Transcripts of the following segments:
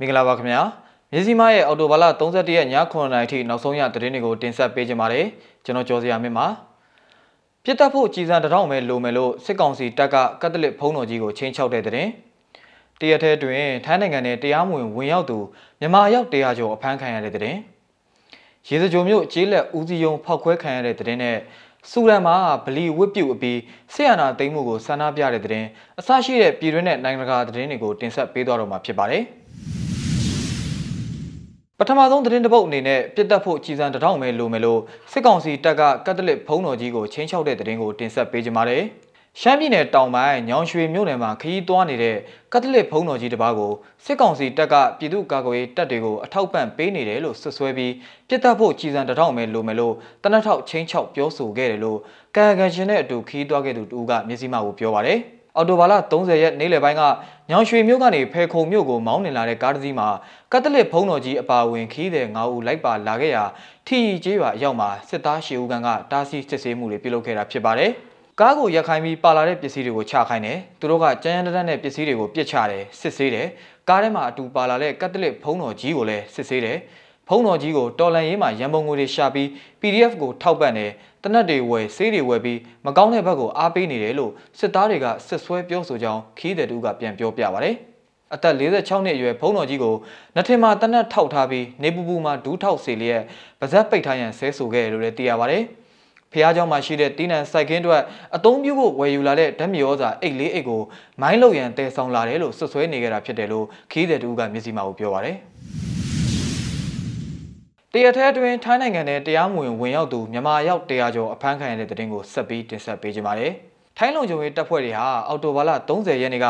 မင်္ဂလာပါခင်ဗျာမြစည်းမရဲ့အော်တိုဘာလ31ရက်ည9:00နာရီထိနောက်ဆုံးရသတင်းတွေကိုတင်ဆက်ပေးကြပါမယ်ကျွန်တော်ကျော်စရာမင်းပါပြစ်တက်ဖို့ကြည်စံတထောင်ပဲလိုမယ်လို့စစ်ကောင်စီတပ်ကကက်သလစ်ဘုန်းတော်ကြီးကိုချင်းချောက်တဲ့သတင်းတရက်ထဲတွင်ထိုင်းနိုင်ငံနဲ့တရားမဝင်ဝင်ရောက်သူမြန်မာရောက်တရားကျော်အဖမ်းခံရတဲ့သတင်းရေစကြိုမျိုးကျေးလက်ဦးစီးယုံဖောက်ခွဲခံရတဲ့သတင်းနဲ့စူရန်မှာဗလီဝစ်ပြုတ်အပြီးဆီယနာသိမ်းမှုကိုဆန္ဒပြတဲ့သတင်းအစရှိတဲ့ပြည်တွင်းနဲ့နိုင်ငံတကာသတင်းတွေကိုတင်ဆက်ပေးသွားတော့မှာဖြစ်ပါတယ်။ ပထမဆုံးသတင်းတစ်ပုတ်အနေနဲ့ပြစ်တက်ဖို့ကြည်စံတထောင်ပဲလိုမယ်လို့စစ်ကောင်စီတပ်ကကက်သလစ်ဘုန်းတော်ကြီးကိုချင်းချောက်တဲ့သတင်းကိုတင်ဆက်ပေးကြပါမယ်။ရှမ်းပြည်နယ်တောင်ပိုင်းညောင်ရွှေမြို့နယ်မှာခရီးသွားနေတဲ့ကက်သလစ်ဘုန်းတော်ကြီးတစ်ပါးကိုစစ်ကောင်စီတပ်ကပြည်သူ့ကာကွယ်ရေးတပ်တွေကိုအထောက်ပံ့ပေးနေတယ်လို့ဆွဆွဲပြီးပြစ်တက်ဖို့ကြည်စံတထောင်ပဲလိုမယ်လို့တနက်ထောက်ချင်းချောက်ပြောဆိုခဲ့တယ်လို့ကာယကံရှင်နဲ့အတူခရီးသွားခဲ့သူတူကမျက်စိမှောက်ကိုပြောပါတယ်။ အော်တိုဘာလ30ရက်နေ့လယ်ပိုင်းကညောင်ရွှေမြို့ကနေဖဲခုံမြို့ကိုမောင်းနှင်လာတဲ့ကားတစ်စီးမှာကက်သလစ်ဘုန်းတော်ကြီးအပါအဝင်ခီးတဲ့9ဦးလိုက်ပါလာခဲ့ရာထီကျေးရွာအရောက်မှာစစ်သားရှေဦးကန်ကတားဆီးစစ်ဆေးမှုတွေပြုလုပ်ခဲ့တာဖြစ်ပါတယ်။ကားကိုရက်ခိုင်းပြီးပါလာတဲ့ပစ္စည်းတွေကိုချခိုင်းတယ်။သူတို့ကကြမ်းရမ်းတမ်းတဲ့ပစ္စည်းတွေကိုပြစ်ချတယ်စစ်ဆေးတယ်။ကားထဲမှာအတူပါလာတဲ့ကက်သလစ်ဘုန်းတော်ကြီးကိုလည်းစစ်ဆေးတယ်။ဖုံးတော်ကြီးကိုတော်လန်ရေးမှာရန်ပုံငွေတွေရှာပြီး PDF ကိုထောက်ပံ့တယ်တ နက်တွေဝယ်ဆေးတွေဝယ်ပြီးမကောင်းတဲ့ဘက်ကိုအားပေးနေတယ်လို့စစ်သားတွေကစစ်ဆွဲပြောဆိုကြောင်းခီးတဲ့တူကပြန်ပြောပြပါဗျ။အသက်46နှစ်အရွယ်ဖုံးတော်ကြီးကိုနှထင်မှာတနက်ထောက်ထားပြီးနေပူပူမှာဒူးထောက်စေလျက်ပါဇက်ပိတ်ထားရန်ဆဲဆိုခဲ့တယ်လို့လည်းသိရပါတယ်။ဖះเจ้าမှာရှိတဲ့တင်းနန်စိုက်ခင်းအတွက်အသုံးပြုဖို့ဝယ်ယူလာတဲ့ဓာတ်မြေဩဇာအိတ်လေးအိတ်ကိုမိုင်းလုံရန်တည်ဆောင်လာတယ်လို့ဆွဆွဲနေကြတာဖြစ်တယ်လို့ခီးတဲ့တူကမျက်စိမှောက်ပြောပါတယ်။ တရထဲအတွင်းထိုင်းနိုင်ငံနဲ့တရားမဝင်ဝင်ရောက်သူမြန်မာရောက်တရားကျော်အဖမ်းခံရတဲ့တဲ့တင်ကိုဆက်ပြီးတင်ဆက်ပေးကြပါမယ်။ထိုင်းလုံခြုံရေးတပ်ဖွဲ့တွေဟာအော်တိုဘာလ30ရက်နေ့က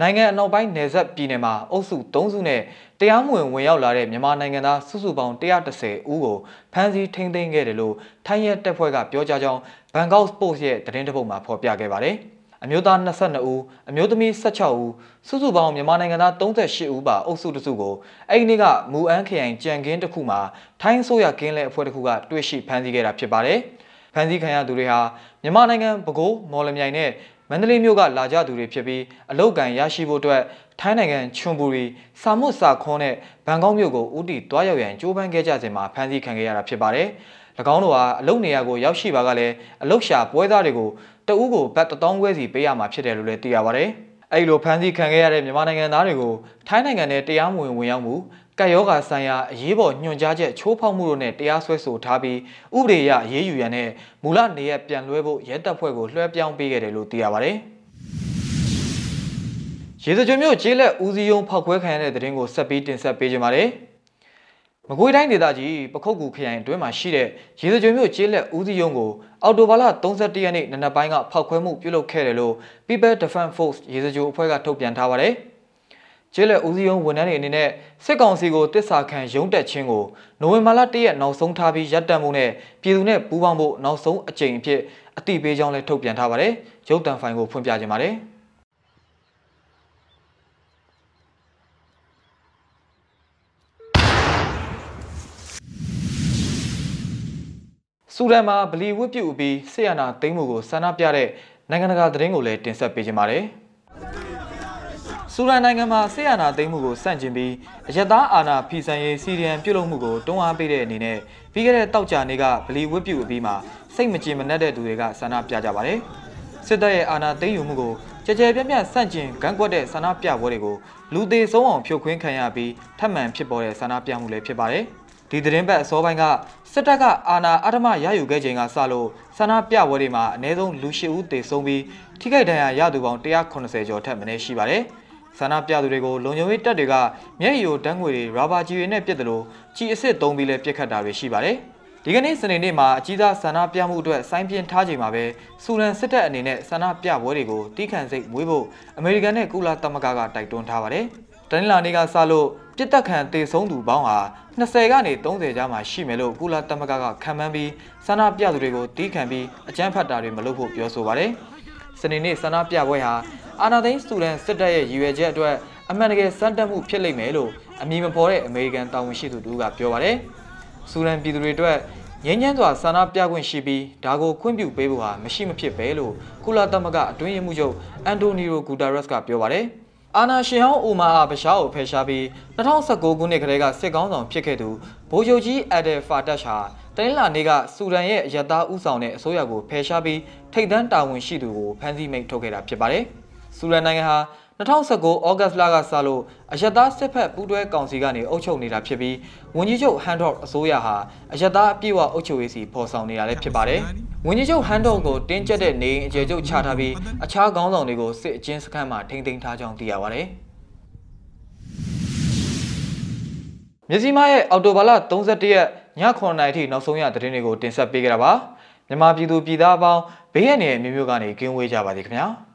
နိုင်ငံအနောက်ပိုင်းနယ်စပ်ပြည်နယ်မှာအုပ်စု3စုနဲ့တရားမဝင်ဝင်ရောက်လာတဲ့မြန်မာနိုင်ငံသားစုစုပေါင်း130ဦးကိုဖမ်းဆီးထိန်းသိမ်းခဲ့တယ်လို့ထိုင်းရဲတပ်ဖွဲ့ကပြောကြားကြောင်းဘန်ကောက်စပို့စ်ရဲ့သတင်းတစ်ပုဒ်မှာဖော်ပြခဲ့ပါတယ်။ အမျိုးသား22ဦးအမျိုးသမီး16ဦးစုစုပေါင်းမြန်မာနိုင်ငံသား38ဦးပါအုပ်စုတစုကိုအဲ့ဒီနေ့ကမူအန်းခရိုင်ကြံကင်းတစ်ခုမှာထိုင်းဆိုရကင်းလဲအဖွဲ့တစ်ခုကတွေ့ရှိဖမ်းဆီးခဲ့တာဖြစ်ပါတယ်။ဖမ်းဆီးခံရသူတွေဟာမြန်မာနိုင်ငံပဲခူးမော်လမြိုင်နဲ့မန္တလေးမြို့ကလာကြသူတွေဖြစ်ပြီးအလုတ်ကန်ရရှိဖို့အတွက်ထိုင်းနိုင်ငံချွန်ဘူရီစာမွတ်စာခွန်းနဲ့ဘန်ကောက်မြို့ကိုဦးတည်တွားရောက်ရန်ကြိုးပမ်းခဲ့ကြစဉ်မှာဖမ်းဆီးခံခဲ့ရတာဖြစ်ပါတယ်။၎ င်းတို့ဟာအလုတ်နေရာကိုရောက်ရှိပါကလည်းအလုတ်ရှာပွဲသားတွေကိုတဦးကိုဘတ်1000ခွဲစီပေးရမှာဖြစ်တယ်လို့လည်းသိရပါတယ်။အဲဒီလိုဖမ်းဆီးခံခဲ့ရတဲ့မြန်မာနိုင်ငံသားတွေကိုထိုင်းနိုင်ငံနဲ့တရားမဝင်ဝင်ရောက်မှုကတ်ယောဂါဆိုင်ရာအရေးပေါ်ညွှန်ကြားချက်ချိုးဖောက်မှုတို့နဲ့တရားစွဲဆိုထားပြီးဥပဒေအရအရေးယူရန်နဲ့မူလနေရပြန်လွှဲဖို့ရဲတပ်ဖွဲ့ကိုလွှဲပြောင်းပေးခဲ့တယ်လို့သိရပါတယ်။ရေစကြိုမျိုးကျေးလက်ဦးစီးယုံဖောက်ခွဲခံရတဲ့တဲ့တင်ကိုဆက်ပြီးတင်ဆက်ပေးကြပါမယ်။ မကွေးတိုင်းဒေသကြီးပခုတ်ကူခရိုင်အတွင်းမှာရှိတဲ့ရေစကြွမျိုးကျေးလက်ဦးစီးရုံးကိုအော်တိုဘာလ31ရက်နေ့နနက်ပိုင်းကဖောက်ခွဲမှုပြုလုပ်ခဲ့တယ်လို့ People Defense Force ရေစကြိုအဖွဲ့ကထုတ်ပြန်ထားပါတယ်။ကျေးလက်ဦးစီးရုံးဝန်ထမ်းတွေအနေနဲ့စစ်ကောင်စီကိုတစ္ဆာခံရုံးတက်ခြင်းကိုနိုဝင်ဘာလ1ရက်နောက်ဆုံးထားပြီးရပ်တန့်မှုနဲ့ပြည်သူနဲ့ပူးပေါင်းဖို့နောက်ဆုံးအကြိမ်အဖြစ်အတိပေးကြောင်းလည်းထုတ်ပြန်ထားပါတယ်။ရုပ်တံဖိုင်ကိုဖွင့်ပြခြင်းပါတယ်။ ဆူဒန်မှာဗလီဝတ်ပြုတ်ပြီးဆီယနာသိမ်းမှုကိုဆန္ဒပြတဲ့နိုင်ငံတကာသတင်းကိုလည်းတင်ဆက်ပေးကြပါမယ်။ဆူဒန်နိုင်ငံမှာဆီယနာသိမ်းမှုကိုစန့်ကျင်ပြီးအယက်သားအာဏာဖီဆန်ရေးစီရီယံပြုတ်လုံမှုကိုတွန်းအားပေးတဲ့အနေနဲ့ပြီးခဲ့တဲ့တောက်ကြနေ့ကဗလီဝတ်ပြုတ်ပြီးမှစိတ်မကြင်မနှက်တဲ့သူတွေကဆန္ဒပြကြပါတယ်။စစ်တပ်ရဲ့အာဏာသိမ်းယူမှုကိုကြကြပြန့်ပြန့်ဆန့်ကျင်ဂန်းကွက်တဲ့ဆန္ဒပြပွဲတွေကိုလူသေးဆုံးအောင်ဖြိုခွင်းခံရပြီးထပ်မံဖြစ်ပေါ်တဲ့ဆန္ဒပြမှုလည်းဖြစ်ပါတယ်။ ဒီသတင်းပတ်အစောပိုင်းကစစ်တပ်ကအာဏာအဓမ္မရယူခဲ့ချိန်ကစလို့ဆန္ဒပြပွဲတွေမှာအနည်းဆုံးလူ၈ဦးသေဆုံးပြီးထိခိုက်ဒဏ်ရာရသူပေါင်း180ကျော်ထက်မနည်းရှိပါတယ်။ဆန္ဒပြသူတွေကိုလုံခြုံရေးတပ်တွေကမျက်ရည်ယိုတန်းငွေတွေရာဘာကြီးတွေနဲ့ပြစ်တယ်လို့ကြီးအစ်စ်သုံးပြီးလဲပြစ်ခတ်တာတွေရှိပါတယ်။ဒီကနေ့စနေနေ့မှာအကြီးသားဆန္ဒပြမှုအတွက်စိုင်းပြင်းထားချိန်မှာပဲစူဒန်စစ်တပ်အနေနဲ့ဆန္ဒပြပွဲတွေကိုတီးခန့်စိတ်မွေးဖို့အမေရိကန်နဲ့ကုလသမဂ္ဂကတိုက်တွန်းထားပါတယ်။တနင်္လာနေ့ကစလို့ ပြစ်တက်ခံတေဆုံးသူပေါင်းဟာ20ကနေ30ကြားမှာရှိမယ်လို့ကုလသမဂ္ဂကခံမှန်းပြီးဆန္ဒပြသူတွေကိုတီးခံပြီးအကြမ်းဖက်တာတွေမလုပ်ဖို့ပြောဆိုပါတယ်။စနေနေ့ဆန္ဒပြပွဲဟာအာနာသိန်းစတူဒန်စစ်တပ်ရဲ့ရည်ရွယ်ချက်အတွက်အမှန်တကယ်စမ်းတက်မှုဖြစ်လိမ့်မယ်လို့အမည်မဖော်တဲ့အမေရိကန်တာဝန်ရှိသူတို့ကပြောပါတယ်။စူဒန်ပြည်သူတွေအတွက်ငြိမ်းချမ်းစွာဆန္ဒပြခွင့်ရှိပြီးဒါကိုခွင့်ပြုပေးဖို့ဟာမရှိမဖြစ်ပဲလို့ကုလသမဂ္ဂအတွင်းရေးမှူးချုပ်အန်တိုနီယိုဂူတာရက်စ်ကပြောပါတယ်။ အာနာရှင်ဟောင်းအိုမာအားဗရှားကိုဖယ်ရှားပြီး2019ခုနှစ်ကလေးကစစ်ကောင်းဆောင်ဖြစ်ခဲ့သူဗိုလ်ချုပ်ကြီးအဒယ်ဖာတက်ဟာတိုင်းလာနေကစူဒန်ရဲ့ရတသားဥဆောင်တဲ့အစိုးရကိုဖယ်ရှားပြီးထိပ်တန်းတာဝန်ရှိသူကိုဖမ်းဆီးမိန့်ထုတ်ခဲ့တာဖြစ်ပါတယ်။စူဒန်နိုင်ငံဟာ 2019ဩဂတ်လကစလို့အယက်သားစစ်ဖက်ပူးတွဲကောင်စီကနေအုပ်ချုပ်နေတာဖြစ်ပြီးဝန်ကြီးချုပ်ဟန်ဒေါ့အစိုးရဟာအယက်သားအပြည့်အဝအုပ်ချုပ်ရေးစီဖော်ဆောင်နေတာလည်းဖြစ်ပါတယ်။ဝန်ကြီးချုပ်ဟန်ဒေါ့ကိုတင်းကျပ်တဲ့နေအိမ်အကျယ်ချုပ်ချထားပြီးအခြားခေါင်းဆောင်တွေကိုစစ်အကျဉ်းစခန်းမှာထိန်းသိမ်းထားကြောင်းသိရပါတယ်။မြစီမရဲ့အော်တိုဘာလ31ရက်ည9:00နာရီထိနောက်ဆုံးရသတင်းတွေကိုတင်ဆက်ပေးကြတာပါမြန်မာပြည်သူပြည်သားအပေါင်းဘေးရန်ရဲ့မျိုးမျိုးကနေကင်းဝေးကြပါသည်ခင်ဗျာ။